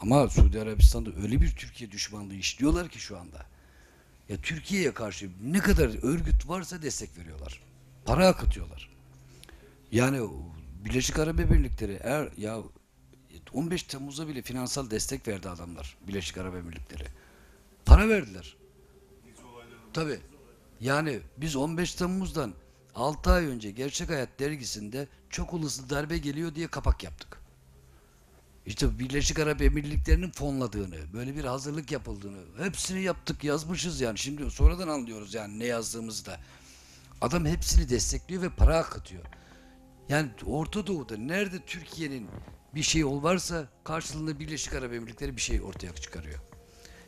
Ama Suudi Arabistan'da öyle bir Türkiye düşmanlığı işliyorlar ki şu anda. Ya Türkiye'ye karşı ne kadar örgüt varsa destek veriyorlar. Para akıtıyorlar. Yani Birleşik Arap Emirlikleri eğer ya 15 Temmuz'a bile finansal destek verdi adamlar Birleşik Arap Emirlikleri. Para verdiler. Tabi. Yani biz 15 Temmuz'dan 6 ay önce Gerçek Hayat dergisinde çok olası darbe geliyor diye kapak yaptık. İşte Birleşik Arap Emirlikleri'nin fonladığını, böyle bir hazırlık yapıldığını hepsini yaptık, yazmışız yani. Şimdi sonradan anlıyoruz yani ne yazdığımızı da. Adam hepsini destekliyor ve para akıtıyor. Yani Orta Doğu'da nerede Türkiye'nin bir şey varsa karşılığında Birleşik Arap Emirlikleri bir şey ortaya çıkarıyor.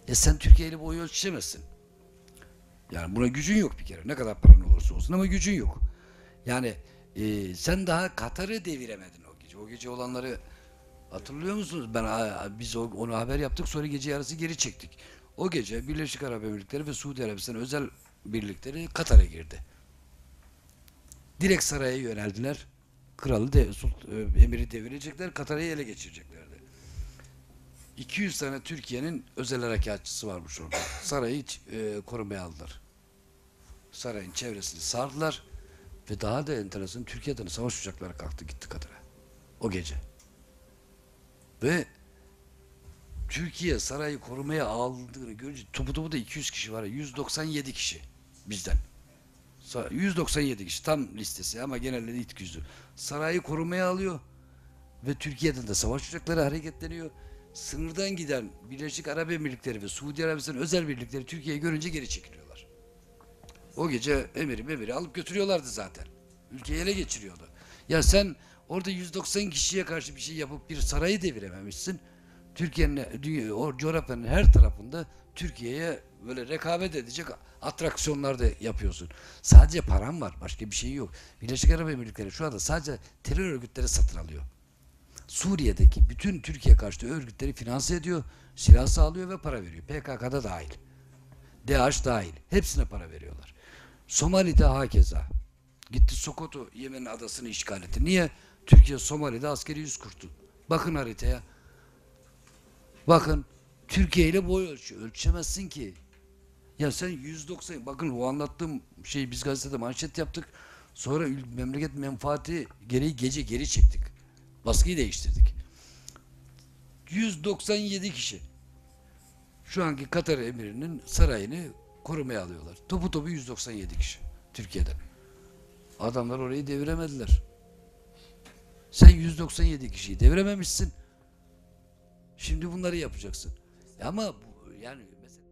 Ya sen Türkiye ile boyu ölçüşemezsin. Yani buna gücün yok bir kere. Ne kadar paran olursa olsun ama gücün yok. Yani e, sen daha Katar'ı deviremedin o gece. O gece olanları hatırlıyor musunuz? Ben biz onu haber yaptık sonra gece yarısı geri çektik. O gece Birleşik Arap Emirlikleri ve Suudi Arabistan özel birlikleri Katar'a girdi. Direkt saraya yöneldiler. Kralı de, e, emiri devirecekler, Katar'ı ele geçireceklerdi. 200 tane Türkiye'nin özel harekatçısı varmış orada. Sarayı e, korumaya aldılar. Sarayın çevresini sardılar ve daha da enteresan Türkiye'den savaş uçakları kalktı gitti Katar'a. O gece. Ve Türkiye sarayı korumaya aldığını görünce topu topu da 200 kişi var. ya, 197 kişi bizden. Sa- 197 kişi tam listesi ama genelde ilk yüzü. Sarayı korumaya alıyor ve Türkiye'den de savaş uçakları hareketleniyor. Sınırdan giden Birleşik Arap Emirlikleri ve Suudi Arabistan özel birlikleri Türkiye'yi görünce geri çekiliyorlar. O gece emiri memiri alıp götürüyorlardı zaten. Ülkeyi ele geçiriyordu. Ya sen orada 190 kişiye karşı bir şey yapıp bir sarayı devirememişsin. Türkiye'nin, o coğrafyanın her tarafında Türkiye'ye böyle rekabet edecek atraksiyonlar da yapıyorsun. Sadece param var. Başka bir şey yok. Birleşik Arap Emirlikleri şu anda sadece terör örgütleri satın alıyor. Suriye'deki bütün Türkiye karşıtı örgütleri finanse ediyor, silah sağlıyor ve para veriyor. PKK'da dahil. DH dahil. Hepsine para veriyorlar. Somali'de hakeza. Gitti Sokoto Yemen'in adasını işgal etti. Niye? Türkiye Somali'de askeri yüz kurtu. Bakın haritaya. Bakın Türkiye ile boy ölçü. Ölçemezsin ki. Ya sen 190 bakın o anlattığım şey biz gazetede manşet yaptık. Sonra memleket menfaati gereği gece geri çektik. Baskıyı değiştirdik. 197 kişi. Şu anki Katar emirinin sarayını korumaya alıyorlar. Topu topu 197 kişi Türkiye'den. Adamlar orayı deviremediler. Sen 197 kişiyi devirememişsin. Şimdi bunları yapacaksın. Ama bu, yani mesela